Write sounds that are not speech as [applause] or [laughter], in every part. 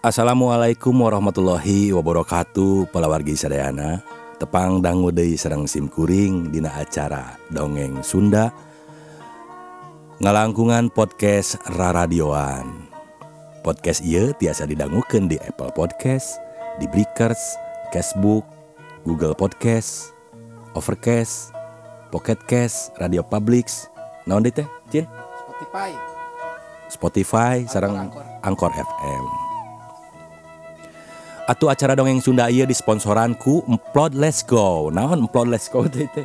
Assalamualaikum warahmatullahi wabarakatuh Palawargi Sadayana Tepang dangu deui sareng simkuring dina acara Dongeng Sunda Ngalangkungan podcast Raradioan Podcast ieu tiasa didangukeun di Apple Podcast, di Breakers, Cashbook, Google Podcast, Overcast, Pocket Cast, Radio Publix, naon teh? Cin? Spotify. Spotify sareng Anchor. Angkor FM. Atuh acara dongeng Sunda ieu disponsoran ku Emplod Let's Go. Naon Emplod Let's Go teh teh?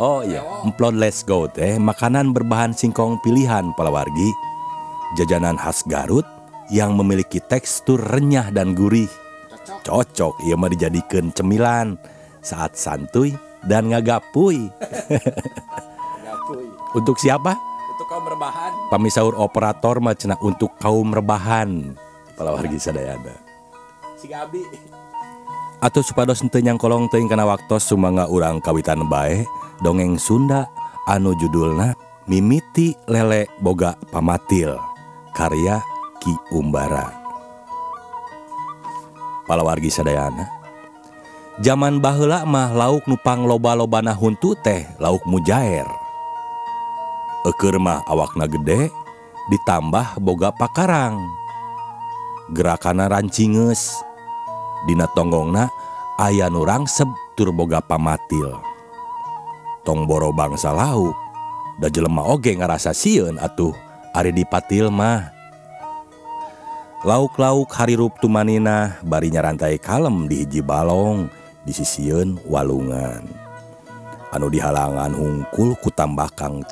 Oh iya, Emplod Let's Go teh makanan berbahan singkong pilihan palawargi. Jajanan khas Garut yang memiliki tekstur renyah dan gurih. Cocok. Ieu mah dijadikeun cemilan saat santuy dan ngagapuy. Gapuy. Untuk siapa? Itu kau berbahan. Pamisaur operator mah cenah untuk kaum rebahan. Palawargi sadayana. si Gabi Atuh supados entenya kolong teuing kana waktu sumangga urang kawitan bae dongeng Sunda anu judulna mimiti Lele boga pamatil karya Ki Umbara. Palawargi sadayana zaman baheula mah lauk nupang loba-lobana huntu teh lauk mujair Eukeur mah awakna gede ditambah boga pakarang. Gerakana rancinges Dina tonggongna aya nu rangsep turboga pamatil. Tongboro bangsa lauk da jelema oge ngarasa sieun atuh ari dipatil mah. Lauk-lauk harirup tumanina bari nyarantai kalem di hiji balong di sisieun walungan. Anu dihalangan hungkul ku tambakang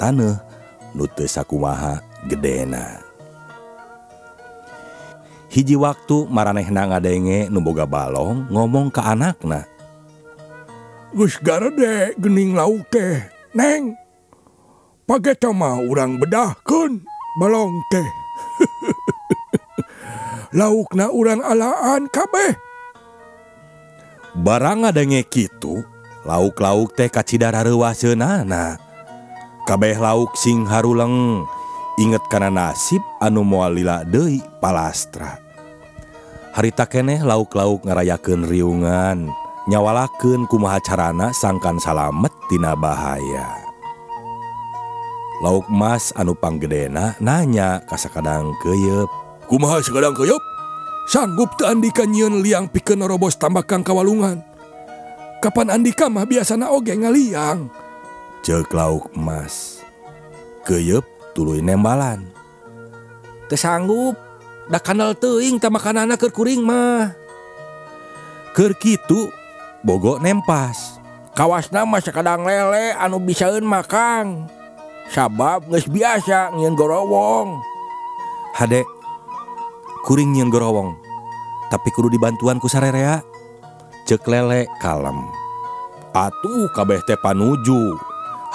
nu teu sakumaha gedena. hiji waktu maranehna ngadenge nuboga balong ngomong ke anakna. Gus garede gening lauk teh neng. Pakai mah urang bedahkeun balong teh. [laughs] Laukna urang alaan kabeh. Barang ngadenge kitu lauk-lauk teh kacidarareuwaseunana kabeh lauk sing haruleng. Inget kana nasib anu moal lila deui palastra. harita keneh lauk-lauk ngarayakeun riungan. Nyawalaken kumahacarana sangkan salamet tina bahaya. Lauk Mas anupanggedena nanya kasa kadang keyep kumaha sekadang keyep sanggup teu Andika nyiun liang pikeun nerobos tambakang kawalungan kapan Andika mah biasana oge ngaliang? Ceuk lauk emas. keyep tuluy nembalan. Teu sanggup. Da kanal teuing ta makanan keur kuring mah. Keur kitu Bogo nempas. Kawasna mah sakadang lele anu bisaeun makang. Sabab geus biasa ngieun gorowong. Hade kuring nyiin gorowong. Tapi kudu dibantuan ku sarerea cek lele kalem. Atuh kabeh teh panuju.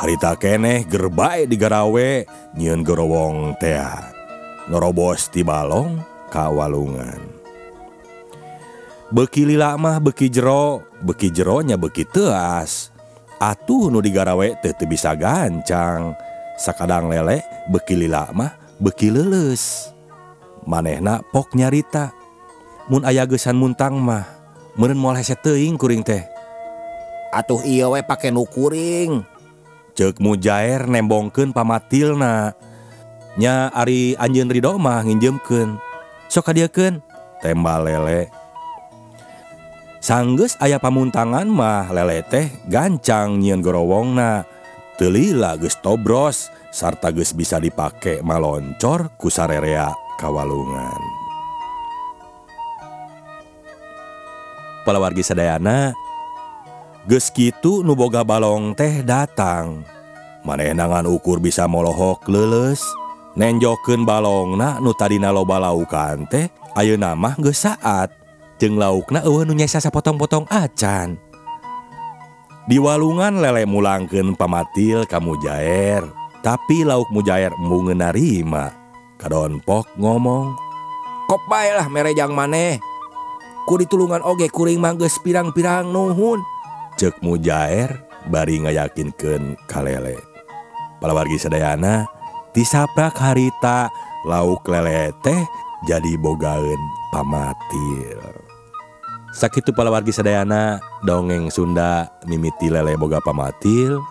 Harita keneh gerbae digarawe nyieun gorowong teh. ngerobos ti balong kawalungan beki lila mah beki jero beki jeronya beki teas. Atuh nu digarawe teh teu bisa gancang. Sakadang lele beki lila mah beki leles. Manehna pok nyarita. Mun aya geusan muntang mah meureun moal hese teuing kuring teh. Atuh iya we pake nu kuring. Ceuk mujair nembongkeun pamatilna. nya Ari Anjun Ridhomah nginjemken Sok kadiekeun, tembal lele. Sangges ayah pamuntangan mah lele teh gancang nyiin gorowongna telila geus tobros sarta ges bisa dipakai maloncor kusarerea kawalungan. Palawargi sedayana ges gitu nuboga balong teh datang. Manenangan ukur bisa molohok leles nenjoken balongna nu tadina loba laukan teh Ayo nama ge saat. Jeng laukna nunya sasa potong-potong acan. Di walungan lele mulangken pamatil kamu jair tapi lauk mujair embung narima kadonpok ngomong kopailah merejang maneh. Ku ditulungan oge kuring mangges pirang-pirang nuhun. Cek mujair bari ngayakinkan kalele palawargi sedayana tisaprak harita lauk lele teh jadi bogaun pamatir. Sakit pala wargi sedayana dongeng Sunda mimiti lele boga pamatil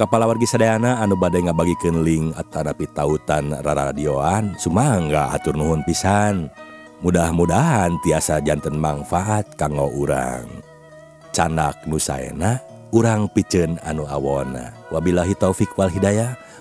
kepala wargi sedayana anu badai ngabagikan link atanapi tautan raradioan Sumangga atur nuhun pisan. Mudah-mudahan tiasa jantan manfaat kanggo urang. Canak nusaena urang picen anu awona. Wabillahi taufik wal Hidayah.